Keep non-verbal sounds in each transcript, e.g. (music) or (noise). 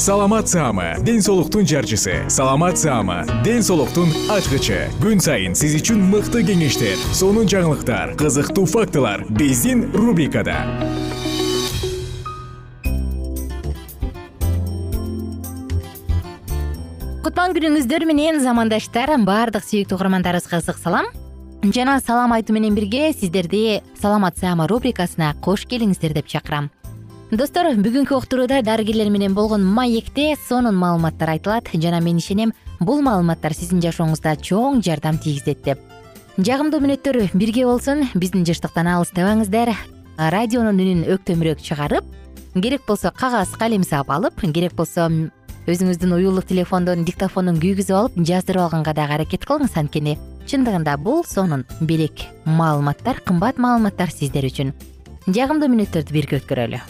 саламат саама ден соолуктун жарчысы. Саламат саама ден соолуктун ачкычы. Күн сайын сиз үчүн мыкты кеңештер сонун жаңылыктар кызыктуу фактылар биздин рубрикада. Кутман күнүңүздөр менен замандаштар баардык сүйүктүү угармандарыбызга ысык салам. Жана салам айтуу менен бирге сиздерди саламат саама рубрикасына кош келиңиздер деп чакырам достор бүгүнкү уктурууда дарыгерлер менен болгон маекте сонун маалыматтар айтылат. Жана мен ишенем бул маалыматтар сиздин жашооңузда чоң жардам тийгизет деп. Жагымдуу мүнөттөр бирге болсун биздин жыштыктан алыстабаңыздар радионун үнүн өктөмүрөөк чыгарып керек болсо кагаз калем сап алып керек болсо өзүңүздүн уюлдук телефондон диктофондун күйгүзүп алып жаздырып алганга дагы аракет кылыңыз. Анткени чындыгында бул сонун белек маалыматтар кымбат маалыматтар сиздер үчүн. Жагымдуу мүнөттөрдү бирге өткөрөлү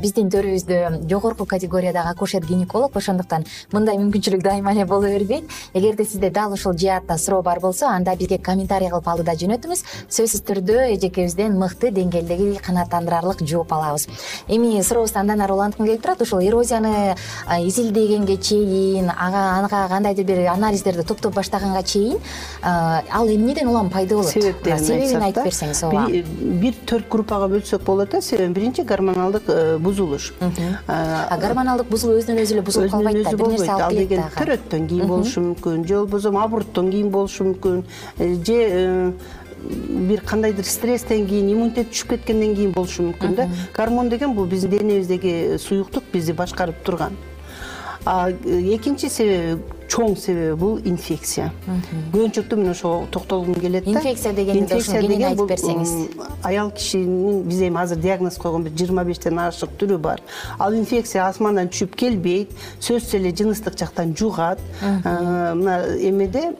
биздин төрүбүздө жогорку категориядагы акушер гинеколог ошондуктан мындай мүмкүнчүлүк дайыма эле боло бербейт. Эгерде сизде дал ушул жаатта суроо бар болсо анда бизге комментарий кылып алдыда жөнөтүңүз. Сөзсүз түрдө эжекебизден мыкты деңгээлдеги канааттандырарлык жооп алабыз. Эми сурообузду андан ары уланткым келип турат ушул эрозияны изилдегенге чейин ага ага кандайдыр бир анализдерди топтоп баштаганга чейин ал эмнеден улам пайда болот? Себебин айтып берсеңиз ооба. бир төрт группага бөлсөк болот да себебин биринчи гормоналдык э, бузулуш. Гормоналдык бузулуу өзүнөн өзү эле бузулуп калбайт да өзүнөн өзү бир нерсе болбойт алып ал деген төрөттөн кийин болушу мүмкүн же болбосо аборттон кийин болушу мүмкүн. Э, же э, бир кандайдыр стресстен кийин иммунитет түшүп кеткенден кийин болушу мүмкүн да. Гормон деген бул биздин денебиздеги суюктук бизди башкарып турган. Экинчи себеби чоң себеби бул инфекция. Көбүнчөктүү мен ошого токтолгум келет да. Инфекция дегенде ушунун кенен айтып берсеңиз. аял кишинин биз эми азыр диагноз койгон бир жыйырма бештен ашык түрү бар. Ал инфекция асмандан түшүп келбейт сөзсүз эле жыныстык жактан жугат. Мына эмеде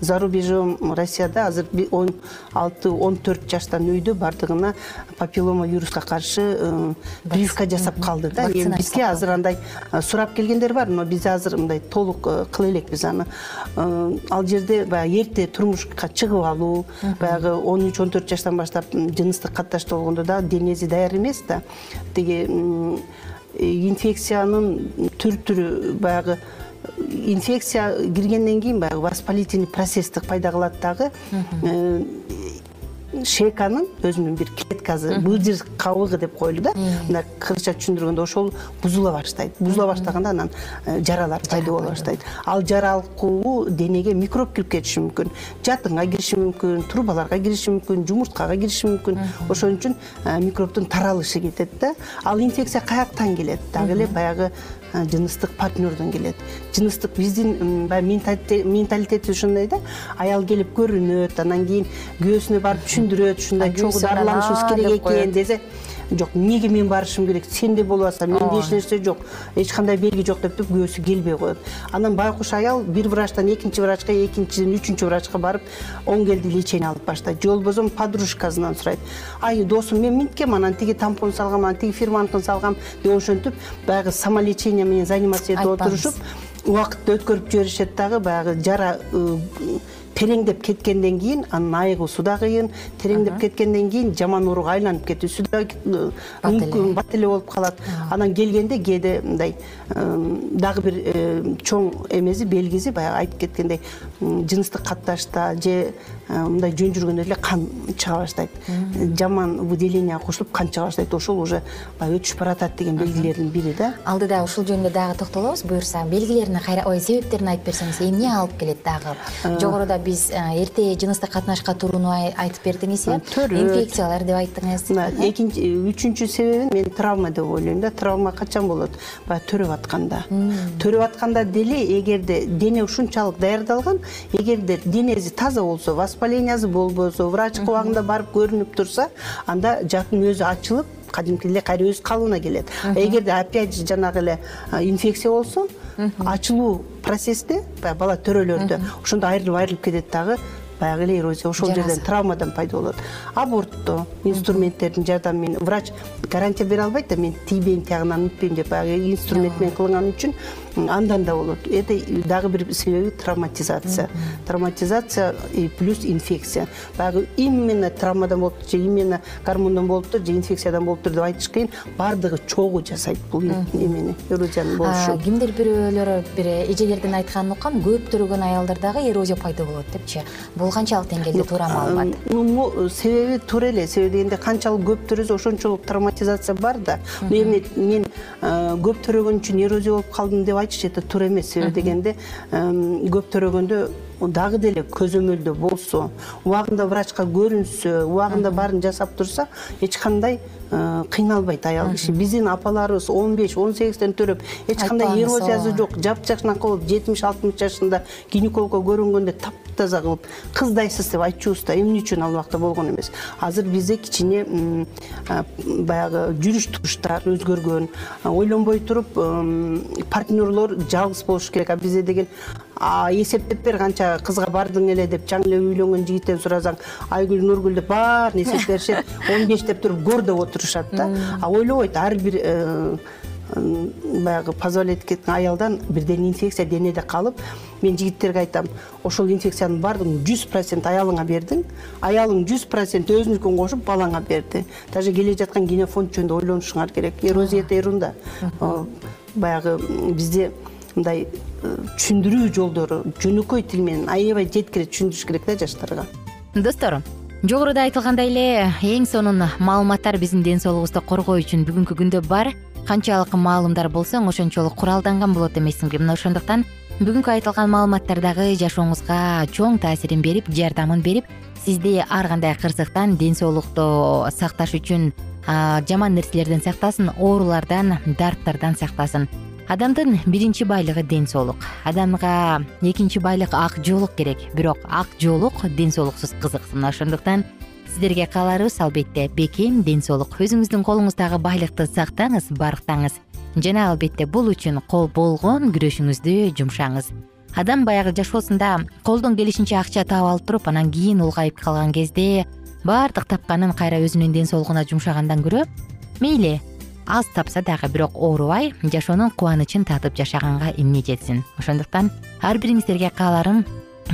за рубежом россияда азыр он алты он төрт жаштан өйдө баардыгына папиллома вируска каршы э, прививка жасап калды да. Бизге азыр андай э, сурап келгендер бар но биз азыр мындай толук Э, кыла элекпиз аны э, ал жерде баягы эрте турмушка чыгып алуу баягы он үч он төрт жаштан баштап жыныстык катташтуу болгондо дагы денеси даяр эмес да. Тиги инфекциянын түр түрү баягы инфекция киргенден кийин баягы воспалительный процессти пайда кылат дагы. Э, шейканын өзүнүн бир клеткасы быжыр кабыгы деп коелу да. Мындай кыргызча түшүндүргөндө ошол бузула баштайт. Бузула баштаганда анан э, жаралар пайда боло баштайт. Ал жара аркылуу денеге микроб кирип кетиши мүмкүн. Жатынга кириши мүмкүн трубаларга кириши мүмкүн жумурткага кириши мүмкүн. Ошон үчүн э, микробдун таралышы кетет да. Ал инфекция каяктан келет? Дагы эле баягы жыныстык партнердон келет. Жыныстык биздин баягы менталитетибиз ошондой да. Аял келип көрүнөт анан кийин күйөөсүнө барып түшүндүрөт ушундай чогуу дарыланышыбыз керек экен десе жок эмнеге мен барышым керек? Сен да болуп атсың менде эч нерсе жок. Эч кандай белги жок деп туруп күйөөсү келбей коет. Анан байкуш аял бир врачтан экинчи врачка экинчиден үчүнчү врачка барып оң келди лечение алып баштайт же болбосо подружкасынан сурайт. Ай досум мен минткем анан тиги тампон салгам анан тиги фирманыкын салгам деп ошентип баягы самолечение менен заниматься этип отурушуп убакытты өткөрүп жиберишет дагы баягы жара тереңдеп кеткенден кийин анын айыгуусу да кыйын тереңдеп кеткенден кийин жаман ооруга айланып кетүүсү да э, мүмкүн бат эле болуп калат. Анан келгенде кээде мындай э, дагы бир э, чоң эмеси белгиси баягы айтып кеткендей жыныстык катташта же мындай жөн жүргөндө эле кан чыга баштайт. Жаман выделение кошулуп кан чыга баштайт. Ошол уже баягы өтүшүп баратат деген белгилердин бири да. Алдыда ушул жөнүндө дагы токтолобуз. Буюрса белгилерине ой себептерин айтып берсеңиз эмне алып келет дагы? Жогоруда биз эрте жыныстык катнашка турууну айтып бердиңиз э төрөт инфекциялар деп айттыңыз экинчи үчүнчү себебин мен травма деп ойлойм да. Травма качан болот? Баягы төрөп атканда. Төрөп атканда деле эгерде дене ушунчалык даярдалган эгерде денеси таза болсо воспалениясы болбосо врачка убагында барып көрүнүп турса анда жатын өзү ачылып кадимки эле кайра өз калыбына келет эгерде опять же жанагы эле инфекция болсо ачылуу процессте баягы бала төрөлөрдө. Ошондо айрылып айрылып кетет дагы баягы эле эрозия ошол жерден травмадан пайда болот. Абортто инструменттердин жардамы менен врач гарантия бере албайт да мен тийбейм тиягынан үтпөйм деп баягы инструмент менен кылынган үчүн андан да болот. Это дагы бир себеби травматизация. Травматизация и плюс инфекция. Баягы именно травмадан болуптур же именно гормондон болуптур же инфекциядан болуптур деп айтыш кыйын баардыгы чогуу жасайт бул эмени эрозиянын болушу. Кимдир бирөөлөр бир эжелердин айтканын уккам көп төрөгөн аялдардагы эрозия пайда болот депчи. бул канчалык деңгээлде туура маалымат. себеби туура эле себеби дегенде канчалык көп төрөсө ошончолук травматизация бар да. Эми мен көп төрөгөн үчүн эрозия болуп калдым деп айтыш это туура эмес. Себеби дегенде көп төрөгөндө дагы деле көзөмөлдө болсо убагында врачка көрүнсө убагында баарын жасап турса эч кандай Э, кыйналбайт аял киши. Биздин апаларыбыз он беш он сегизден төрөп эч кандай эрозиясы жок. Жапжашнака болуп жетимиш алтымыш жашында гинекологко көрүнгөндө таптаза кылып кыздайсыз деп айтчубуз да эмне үчүн ал убакта болгон эмес. Азыр бизде кичине баягы жүрүш туруштар өзгөргөн. Ойлонбой туруп партнерлор жалгыз болуш керек. А бизде деген эсептеп бер канча кызга бардың эле деп жаңы эле үйлөнгөн жигиттен сурасаң айгүл нургүл деп баарын эсептеп беришет (laughs) он беш деп туруп көр деп отурушат да. А ойлобойт ар бир э, баягы позволять кеткен аялдан бирден инфекция денеде калып мен жигиттерге айтам ошол инфекциянын баардыгын жүз процент аялыңа бердиң. Аялың жүз процент өзүнүкүн кошуп балаңа берди. Даже келе жаткан генофонд жөнүндө ойлонушуңар керек. Эрозия это ерунда баягы бизде мындай э, түшүндүрүү жолдору жөнөкөй тил менен аябай жеткире түшүндүрүш керек да жаштарга. Достор жогоруда айтылгандай эле эң сонун маалыматтар биздин ден соолугубузду коргоо үчүн бүгүнкү күндө бар канчалык маалымдар болсоң ошончолук куралданган болот эмессиңби мына ошондуктан бүгүнкү айтылган маалыматтар дагы жашооңузга чоң таасирин берип жардамын берип сизди ар кандай кырсыктан ден соолукту сакташ үчүн жаман нерселерден сактасын оорулардан дарттардан сактасын. Адамдын биринчи байлыгы ден соолук адамга экинчи байлык ак жоолук керек. Бирок ак жоолук ден соолуксуз кызык мына ошондуктан сиздерге кааларыбыз албетте. Бекем ден соолук. Өзүңүздүн колуңуздагы байлыкты сактаңыз барктаңыз. Жана албетте бул үчүн болгон күрөшүңүздү жумшаңыз. Адам баягы жашоосунда колдон келишинче акча таап алып туруп анан кийин улгайып калган кезде баардык тапканын кайра өзүнүн ден соолугуна жумшагандан көрө мейли аз тапса дагы бирок оорубай жашоонун кубанычын татып жашаганга эмне жетсин? Ошондуктан ар бириңиздерге кааларым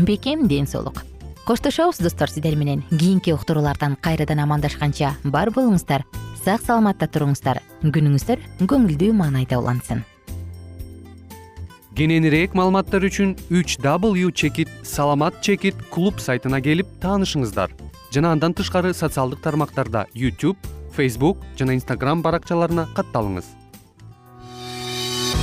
бекем ден соолук коштошобуз достор сиздер менен. Кийинки уктуруулардан кайрадан амандашканча бар болуңуздар сак саламатта туруңуздар. Күнүңүздөр көңүлдүү маанайда улансын. Кененирээк маалыматтар үчүн үч w чекит саламат чекит клуб сайтына келип таанышыңыздар. Жана андан тышкары социалдык тармактарда youtube facebook жана instagram баракчаларына катталыңыз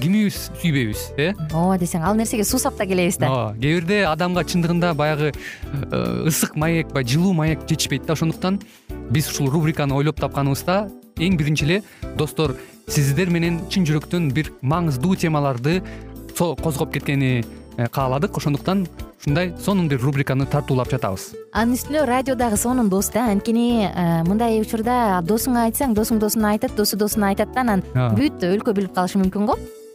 кимибиз сүйбөйбүз э? Ооба десең ал нерсеге суусап да келебиз да. Ооба кээ бирде адамга чындыгында баягы э, ысык маек жылуу маек жетишпейт да. Ошондуктан биз ушул рубриканы ойлоп тапканыбызда эң биринчи эле достор сиздер менен чын жүрөктөн бир маңыздуу темаларды козгоп кеткени э, кааладык. Ошондуктан ушундай сонун бир рубриканы тартуулап жатабыз. Анын үстүнө радио дагы сонун дос да. Анткени э, мындай учурда досуңа айтсаң досуң досуна айтат досу досуна айтат да анан бүт өлкө билип калышы мүмкүн го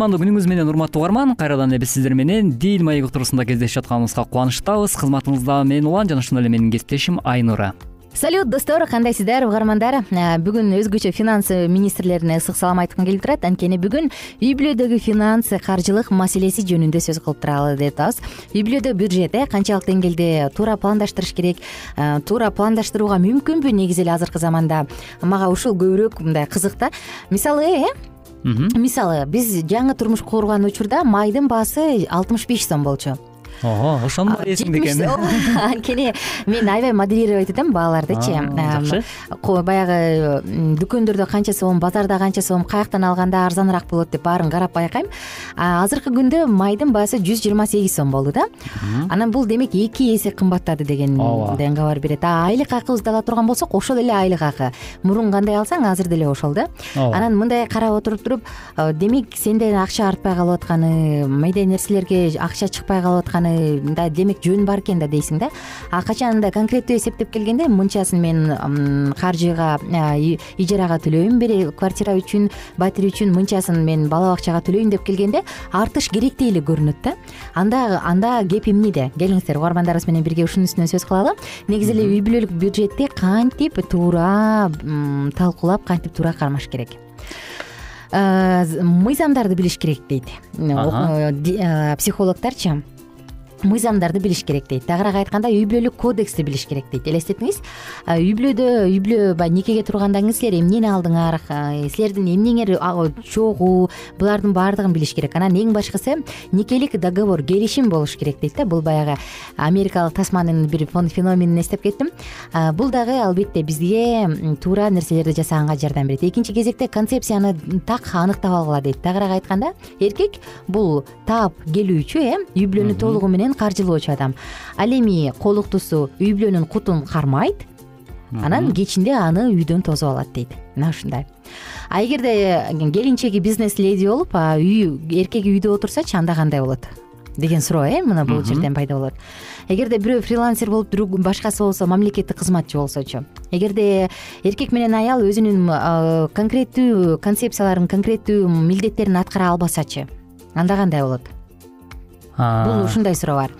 кутмандуу күнүңүз менен урматтуу угарман кайрадан эле биз сиздер менен дил маек уктуруусунда кездешип жатканыбызга кубанычтабыз. Кызматыңызда мен улан жана ошондой эле менин кесиптешим айнура. Салют достор кандайсыздар угармандар? Бүгүн өзгөчө финанс министрлерине ысык салам айткым келип турат. Анткени бүгүн үй бүлөдөгү финанс каржылык маселеси жөнүндө сөз кылып туралы деп атабыз үй бүлөдө бюджет э канчалык деңгээлде туура пландаштырыш керек. Туура пландаштырууга мүмкүнбү негизи эле азыркы заманда? Мага ушул көбүрөөк мындай кызык да мисалы э мисалы биз жаңы турмуш курган учурда майдын баасы алтымыш беш сом болчу ого ошону да эсиңде экен (laughs) анткени мен аябай модерировать этем баалардычы жакшы. баягы дүкөндөрдө канча сом базарда канча сом каяктан алганда арзаныраак болот деп баарын карап байкайм. Азыркы күндө майдын баасы жүз жыйырма сегиз сом болду да. Анан бул демек эки эсе кымбаттады дегенден кабар берет. А айлык акыбызды ала турган болсок ошол эле айлык акы. Мурун кандай алсаң азыр деле ошол да. Анан мындай карап отуруп туруп демек сенде акча артпай калып атканы мындай нерселерге акча чыкпай калып атканы да демек жөн бар экен да дейсиң да. А качанында конкреттүү эсептеп келгенде мынчасын мен каржыга ижарага төлөйм квартира үчүн батир үчүн мынчасын мен бала бакчага төлөйм деп келгенде артыш керектей эле көрүнөт да. Анда анда кеп эмнеде келиңиздер угармандарыбыз менен бирге ушунун үстүнөн сөз кылалы. Негизи эле үй бүлөлүк бюджетти кантип туура талкуулап кантип туура кармаш керек? Мыйзамдарды билиш керек дейт. Психологдорчу мыйзамдарды билиш керек дейт. Тагыраак айтканда үй бүлөлүк кодексти билиш керек дейт. Элестетиңиз? Үй бүлөдө үй бүлө баягы никеге тургандан кийин силер эмнени алдыңар силердин эмнеңер чогуу булардын баардыгын билиш керек. Анан эң башкысы никелик договор келишим болуш керек дейт да. Бул баягы америкалык тасманын бир феноменин эстеп кеттим. Бул дагы албетте бизге туура нерселерди жасаганга жардам берет. Экинчи кезекте концепцияны так аныктап алгыла дейт. Тагыраак айтканда эркек бул таап келүүчү э үй бүлөнү толугу менен каржылоочу адам. Ал эми колуктусу үй бүлөнүн кутун кармайт анан кечинде аны үйдөн тосуп алат дейт. Мына ушундай. А эгерде келинчеги бизнес леди болуп үй эркеги үйдө отурсачы анда кандай болот? Деген суроо э мына бул жерден пайда болот. Эгерде бирөө фрилансер болуп башкасы болсо мамлекеттик кызматчы болсочу. Эгерде эркек менен аял өзүнүн конкреттүү концепцияларын конкреттүү милдеттерин аткара албасачы анда кандай болот бул ушундай суроо бар.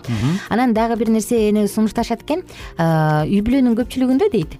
Анан дагы бир нерсени сунушташат экен. Үй бүлөнүн көпчүлүгүндө дейт.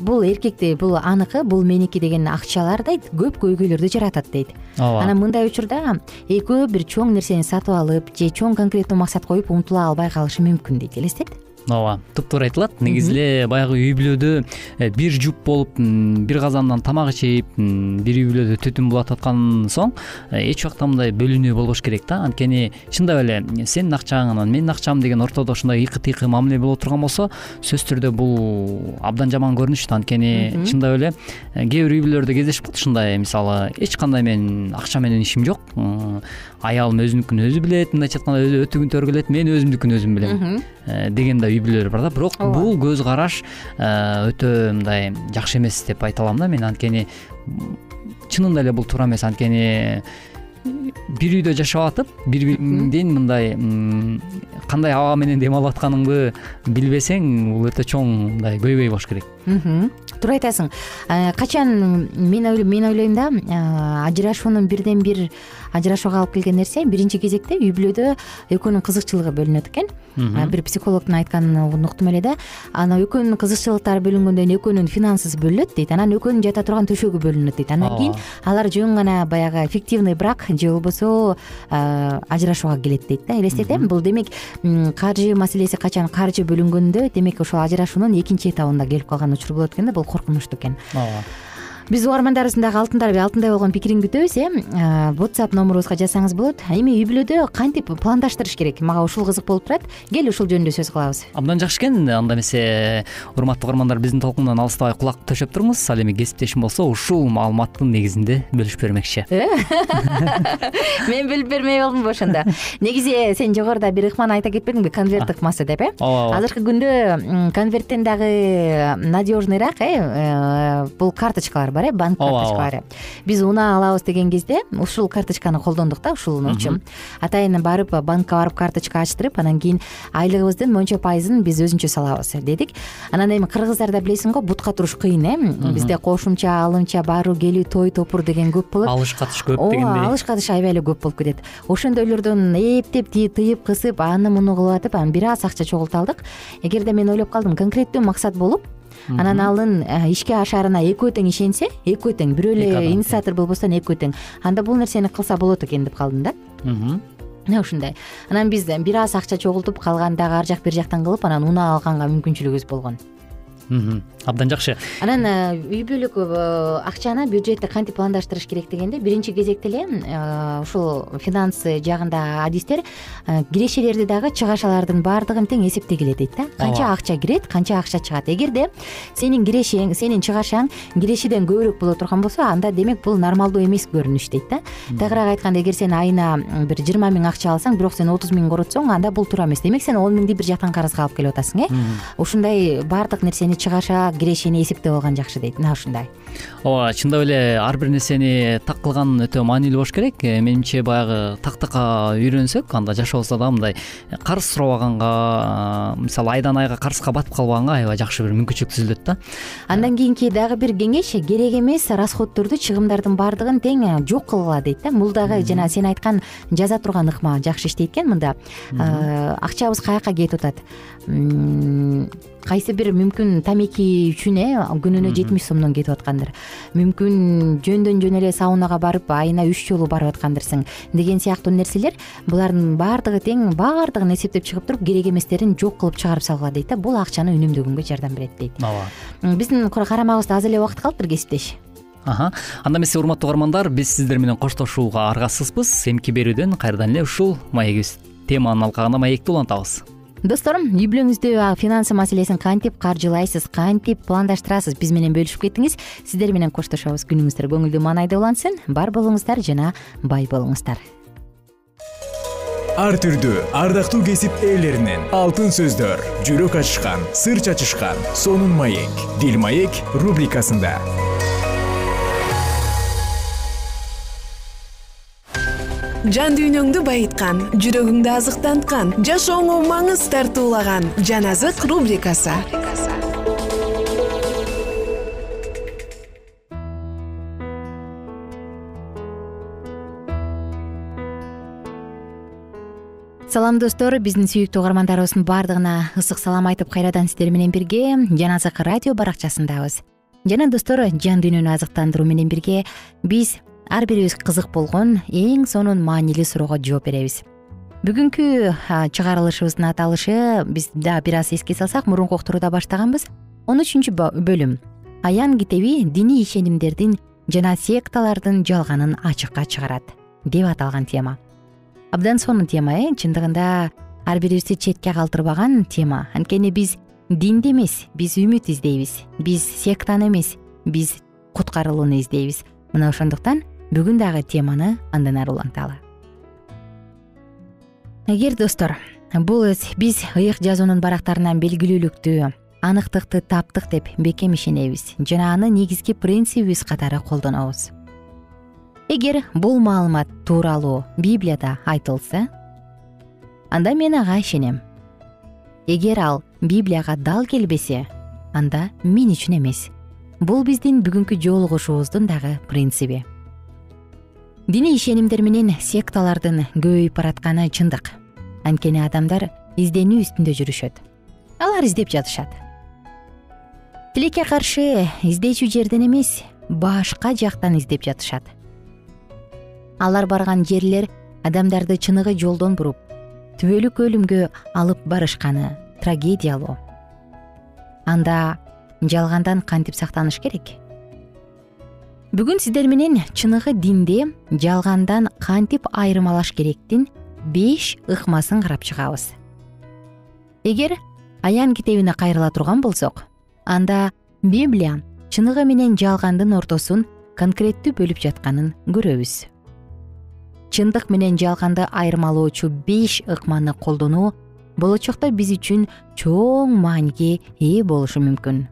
Бул эркекти бул аныкы бул меники деген акчалар дейт көп көйгөйлөрдү жаратат дейт. Ооба. Анан мындай учурда экөө бир чоң нерсени сатып алып же чоң конкреттүү максат коюп умтула албай калышы мүмкүн дейт элестет ооба туптуура айтылат. Негизи эле баягы үй бүлөдө э, бир жуп болуп бир казандан тамак ичип бир үй бүлөдө түтүн булатып аткан соң э, эч убакта мындай бөлүнүү болбош керек да. Анткени чындап эле сенин акчаң анан менин акчам деген ортодо ушундай ыйкы тыйкы мамиле боло турган болсо сөзсүз түрдө бул абдан жаман көрүнүш да анткени чындап эле э, кээ бир үй бүлөлөрдө кездешип калат ушундай. Мисалы эч кандай менин акча менен ишим жок. Аялым өзүнүкүн өзү билет мындайча айтканда өтүгүн төргүлөйт мен өзүмдүкүн өзүм билем. Деген да үй бүлөлөр бар да. Бирок бул көз караш өтө мындай жакшы эмес деп айта алам да. Мен анткени чынында эле бул туура эмес. Анткени бир үйдө жашап атып бири бириңдин мындай кандай аба менен дем алып атканыңды билбесең бул өтө чоң мындай көйгөй болуш керек туура айтасың. Качан мен ойлойм да ажырашуунун бирден бир ажырашууга алып келген нерсе биринчи кезекте үй бүлөдө экөөнүн кызыкчылыгы бөлүнөт экен. Бир психологдун айтканын уктум эле да анан экөөнүн кызыкчылыктары бөлүнгөндөн кийин экөөнүн финансысы бөлүнөт дейт. Анан экөөнүн жата турган төшөгү бөлүнөт дейт. Андан кийин алар жөн гана баягы фиктивный брак же болбосо ажырашууга келет дейт да. Элестет э бул демек каржы маселеси качан каржы бөлүнгөндө демек ошол ажырашуунун экинчи этабында келип калган учур болот экен да. Бул коркунучтуу экен. Ооба биз угармандарыбыздын дагы алтындай болгон пикирин күтөбүз э? Whatsapp номурубузга жазсаңыз болот. Эми үй бүлөдө кантип пландаштырыш керек? Мага ушул кызык болуп турат. Кел ушул жөнүндө сөз кылабыз. Абдан жакшы экен. Анда эмесе урматтуу угармандар биздин толкундан алыстабай кулак төшөп туруңуз ал эми кесиптешим болсо ушул маалыматтын негизинде бөлүшүп бермекчи. Э? (laughs) мен бөлүп бермей болдумбу ошондо. Негизи сен жогоруда бир ыкманы айта кетпедиңби? Конверт ыкмасы деп э ооба азыркы күндө конверттен дагы надежныйраак э, э бул карточкалар бар э банк карточкалары биз унаа алабыз деген кезде ушул карточканы колдондук да ушулчу атайын барып банкка барып карточка ачтырып анан кийин айлыгыбыздын монча пайызын биз өзүнчө салабыз дедик. Анан эми кыргыздарда билесиң го бутка туруш кыйын э. Бизде кошумча алымча баруу келүү той топур деген көп болот. Алыш катыш көп дегендей. ооба алыш катыш аябай эле көп болуп кетет. Ошондойлордон эптеп тыйып кысып аны муну кылып атып анан бир аз акча чогулта алдык эгерде мен ойлоп калдым конкреттүү максат болуп анан анын э, ишке ашаарына экөө тең ишенсе экөө тең. Бирөө эле инициатор болбостон экөө тең. Анда бул нерсени кылса болот экен деп калдым да. Мына ушундай. Анан биз бир аз акча чогултуп калганын дагы ар жак бери жактан кылып анан унаа алганга мүмкүнчүлүгүбүз болгон абдан жакшы. Анан э, үй бүлөлүк э, акчаны бюджетти кантип пландаштырыш керек дегенде биринчи кезекте эле э, ушул финансы жагында адистер кирешелерди дагы чыгашалардын баардыгын тең эсептегиле дейт да. Канча акча кирет канча акча чыгат. Эгерде сенин кирешең сенин чыгашаң кирешеден көбүрөөк боло турган болсо анда демек бул нормалдуу эмес көрүнүш дейт да. Тагыраак айтканда эгер сен айына бир жыйырма миң акча алсаң бирок сен отуз миң коротсоң анда бул туура эмес. Демек сен он миңди бир жактан карызга алып келип атасың э. Ушундай баардык нерсени чыгаша кирешени эсептеп алган жакшы дейт. Мына ушундай ооба чындап эле ар бир нерсени так кылган өтө маанилүү болуш керек. Э, менимче баягы тактыкка үйрөнсөк анда жашообузда дагы мындай карыз сурабаганга мисалы айдан айга карызга батып калбаганга аябай жакшы бир мүмкүнчүлүк түзүлөт да. Андан кийинки дагы бир кеңеш керек эмес расходдорду чыгымдардын баардыгын тең э, жок кылгыла дейт да. Бул дагы жана сен айткан жаза турган ыкма жакшы иштейт экен мында. Э, акчабыз каяка кетип атат кайсы бир мүмкүн тамеки үчүн э күнүнө жетимиш сомдон кетип аткан жаткандыр. Мүмкүн жөндөн жөн эле саунага барып айына үч жолу барып аткандырсың деген сыяктуу нерселер булардын баардыгы тең баардыгын эсептеп чыгып туруп керек эместерин жок кылып чыгарып салгыла дейт да. Бул акчаны үнөмдөгөнгө жардам берет дейт. Ооба. Биздин карамагыбызда аз эле убакыт калыптыр кесиптеш. Анда эмесе урматтуу угармандар биз сиздер менен коштошууга аргасызбыз. Эмки берүүдөн кайрадан эле ушул маегибиз теманын алкагында маекти улантабыз достор үй бүлөңүздө финансы маселесин кантип каржылайсыз кантип пландаштырасыз биз менен бөлүшүп кетиңиз сиздер менен коштошобуз күнүңүздөр көңүлдүү маанайда улансын. Бар болуңуздар жана бай болуңуздар. Ар түрдүү ардактуу кесип ээлеринен алтын сөздөр жүрөк ачышкан сыр чачышкан сонун маек дил маек рубрикасында жан дүйнөңдү байыткан жүрөгүңдү азыктанткан жашооңо маңыз тартуулаган жан азык рубрикасы. Салам достор. Биздин сүйүктүү угармандарыбыздын баардыгына ысык салам айтып кайрадан сиздер менен бирге жан азык радио баракчасындабыз. Жана достор жан дүйнөнү азыктандыруу менен бирге биз ар бирибиз кызык болгон эң сонун маанилүү суроого жооп беребиз. Бүгүнкү чыгарылышыбыздын аталышы биз дагы бир аз эске салсак мурунку уктурууда баштаганбыз. Он үчүнчү бөлүм. Аян китеби диний ишенимдердин жана секталардын жалганын ачыкка чыгарат деп аталган тема. Абдан сонун тема э чындыгында ар бирибизди четке калтырбаган тема. Анткени биз динди эмес биз үмүт издейбиз биз сектаны эмес биз куткарылууну издейбиз. Мына ошондуктан бүгүн дагы теманы андан ары уланталы. Эгер достор бул биз ыйык жазуунун барактарынан белгилүүлүктү аныктыкты таптык деп бекем ишенебиз жана аны негизги принцибибиз катары колдонобуз. Эгер бул маалымат тууралуу библияда айтылса анда мен ага ишенем. Эгер ал библияга дал келбесе анда мен үчүн эмес. Бул биздин бүгүнкү жолугушуубуздун дагы принциби диний ишенимдер менен секталардын көбөйүп баратканы чындык. Анткени адамдар изденүү үстүндө жүрүшөт. Алар издеп жатышат. Тилекке каршы издечү жерден эмес башка жактан издеп жатышат. Алар барган жерлер адамдарды чыныгы жолдон буруп түбөлүк өлүмгө алып барышканы трагедиялуу анда жалгандан кантип сактаныш керек бүгүн сиздер менен чыныгы динди жалгандан кантип айырмалаш керектин беш ыкмасын карап чыгабыз. Эгер аян китебине кайрыла турган болсок анда библия чыныгы менен жалгандын ортосун конкреттүү бөлүп жатканын көрөбүз. Чындык менен жалганды айырмалоочу беш ыкманы колдонуу болочокто биз үчүн чоң мааниге ээ болушу мүмкүн.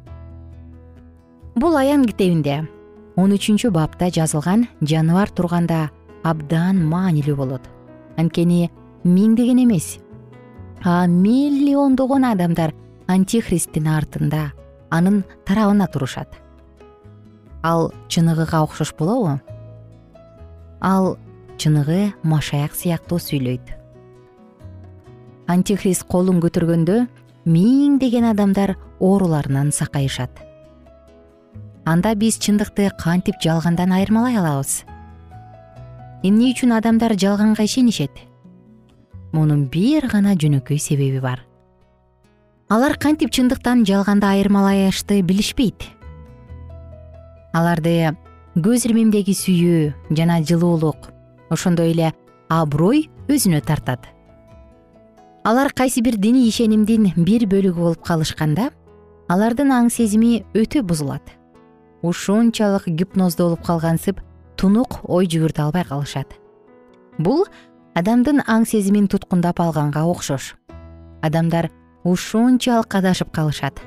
Бул аян китебинде он үчүнчү бапта жазылган жаныбар турганда абдан маанилүү болот. Анткени миңдеген эмес. А миллиондогон адамдар антихристтин артында анын тарабына турушат. Ал чыныгыга окшош болобу? Ал чыныгы машаяк сыяктуу сүйлөйт. Антихрист колун көтөргөндө миңдеген адамдар ооруларынан сакайышат анда биз чындыкты кантип жалгандан айырмалай алабыз? Эмне үчүн адамдар жалганга ишенишет? Мунун бир гана жөнөкөй себеби бар. Алар кантип чындыктан жалганды айырмалашты билишпейт? Аларды көз ирмемдеги сүйүү жана жылуулук ошондой эле аброй өзүнө тартат. Алар кайсы бир диний ишенимдин бир бөлүгү болуп калышканда алардын аң сезими өтө бузулат ушунчалык гипноздо болуп калгансып тунук ой жүгүртө албай калышат. Бул адамдын аң сезимин туткундап алганга окшош. Адамдар ушунчалык адашып калышат.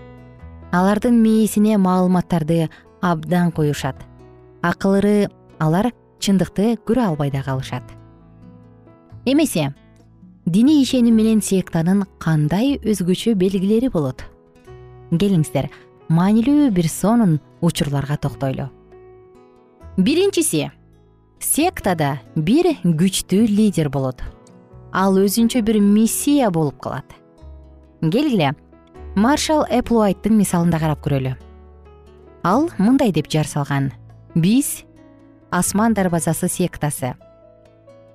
Алардын мээсине маалыматтарды абдан коюшат. Акыл ыры алар чындыкты көрө албай да калышат. Эмесе диний ишеним менен сектанын кандай өзгөчө белгилери болот? Келиңиздер маанилүү бир сонун учурларга токтойлу. Биринчиси сектада бир күчтүү лидер болот. Ал өзүнчө бир миссия болуп калат. Келгиле маршал эплуайттын мисалын да карап көрөлү. Ал мындай деп жар салган. Биз асман дарбазасы сектасы.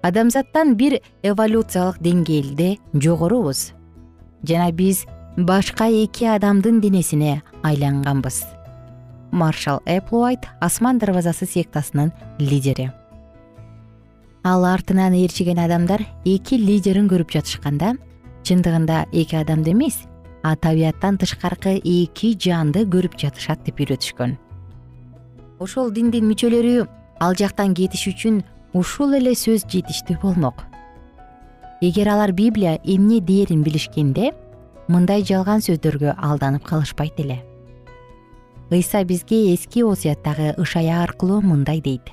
Адамзаттан бир эволюциялык деңгээлде жогорубуз. Жана биз башка эки адамдын денесине айланганбыз. Маршал эплуайт асман дарбазасы сектасынын лидери. Ал артынан ээрчиген адамдар эки лидерин көрүп жатышканда чындыгында эки адамды эмес а табияттан тышкаркы эки жанды көрүп жатышат деп үйрөтүшкөн. Ошол диндин мүчөлөрү ал жактан кетиш үчүн ушул эле сөз жетиштүү болмок. Эгер алар библия эмне дээрин билишкенде мындай жалган сөздөргө алданып калышпайт эле ыйса бизге эски осуяттагы ышая аркылуу мындай дейт.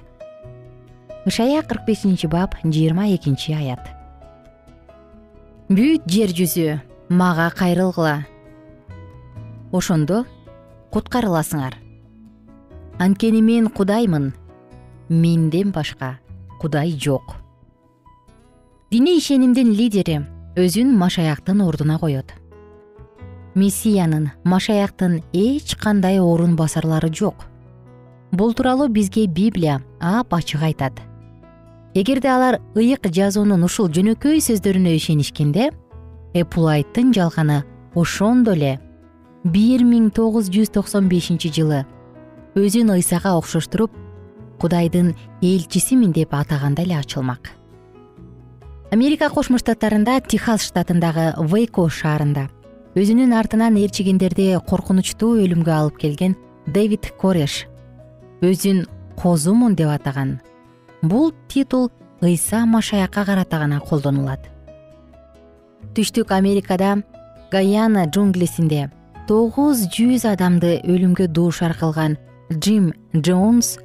Ышая кырк бешинчи бап жыйырма экинчи аят. Бүт жер жүзү мага кайрылгыла. Ошондо куткарыласыңар. Анткени мен кудаймын менден башка кудай жок диний ишенимдин лидери өзүн машаяктын ордуна коет мессиянын машаяктын эч кандай орун басарлары жок. Бул тууралуу бизге библия апачык айтат. Эгерде алар ыйык жазуунун ушул жөнөкөй сөздөрүнө ишенишкенде эпулайттын жалганы ошондо эле. Бир миң тогуз жүз токсон бешинчи жылы өзүн ыйсага окшоштуруп кудайдын элчисимин деп атаганда эле ачылмак. Америка кошмо штаттарында техас штатындагы вейко шаарында өзүнүн артынан ээрчигендерди коркунучтуу өлүмгө алып келген дэвид кореш. Өзүн козумун деп атаган. Бул титул ыйса машаякка карата гана колдонулат. Түштүк америкада гаяна джунглисинде тогуз жүз адамды өлүмгө дуушар кылган джим джонс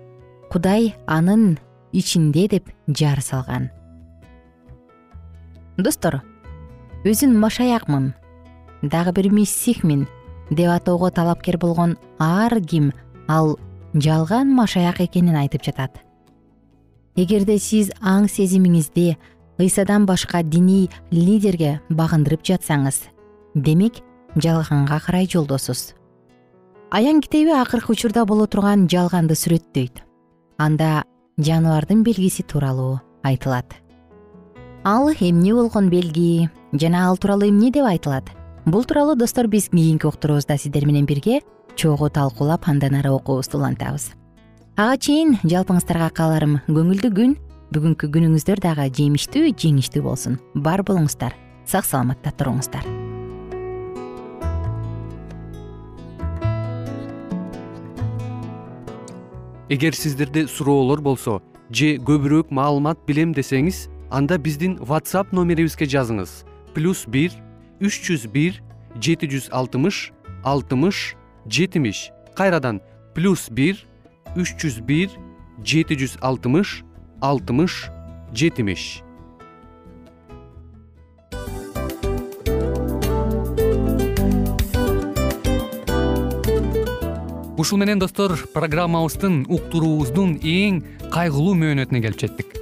кудай анын ичинде деп жар салган. Достор өзүн машаякмын дагы бир миссихмин деп атоого талапкер болгон ар ким ал жалган машаяк экенин айтып жатат. Эгерде сиз аң сезимиңизди ыйсадан башка диний лидерге багындырып жатсаңыз демек жалганга карай жолдосуз. Аян китеби акыркы учурда боло турган жалганды сүрөттөйт. Анда жаныбардын белгиси тууралуу айтылат. Ал эмне болгон белги жана ал тууралуу эмне деп айтылат бул тууралуу достор биз кийинки уктуруубузда сиздер менен бирге чогуу талкуулап андан ары окуубузду улантабыз ага чейин жалпыңыздарга кааларым көңүлдүү күн бүгүнкү күнүңүздөр дагы жемиштүү жеңиштүү болсун. Бар болуңуздар сак саламатта туруңуздар. Эгер сиздерде суроолор болсо же көбүрөөк маалымат билем десеңиз анда биздин whatsapp номерибизге жазыңыз. Плюс бир үч жүз бир жети жүз алтымыш алтымыш жетимиш. Кайрадан плюс бир үч жүз бир жети жүз алтымыш алтымыш жетимиш. Ушул менен достор программабыздын уктуруубуздун эң кайгылуу мөөнөтүнө келип жеттик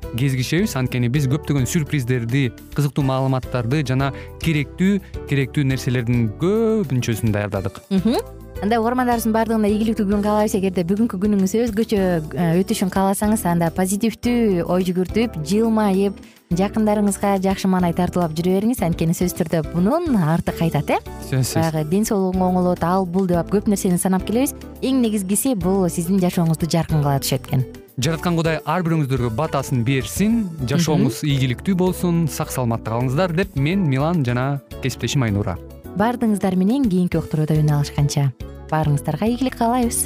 кезигишебиз анткени биз көптөгөн сюрприздерди кызыктуу маалыматтарды жана керектүү керектүү нерселердин көбүнчөсүн даярдадык. Анда угармандарыбыздын баардыгына ийгиликтүү күн каалайбыз. Эгерде бүгүнкү күнүңүз өзгөчө э, өтүшүн кааласаңыз анда позитивдүү ой жүгүртүп жылмайып жакындарыңызга жакшы маанай тартуулап жүрө бериңиз. Анткени сөзсүз түрдө мунун арты кайтат э? Сөзсүз. Баягы ден соолугуң оңолот ал бул деп көп нерсени санап келебиз. Эң негизгиси бул сиздин жашооңузду жаркын кыла түшөт экен жараткан кудай ар бирөөңүздөргө батасын берсин жашооңуз ийгиликтүү болсун сак саламатта калыңыздар деп мен милан жана кесиптешим айнура. Баардыгыңыздар менен кийинки уктурууда үн алышканча. Баарыңыздарга ийгилик каалайбыз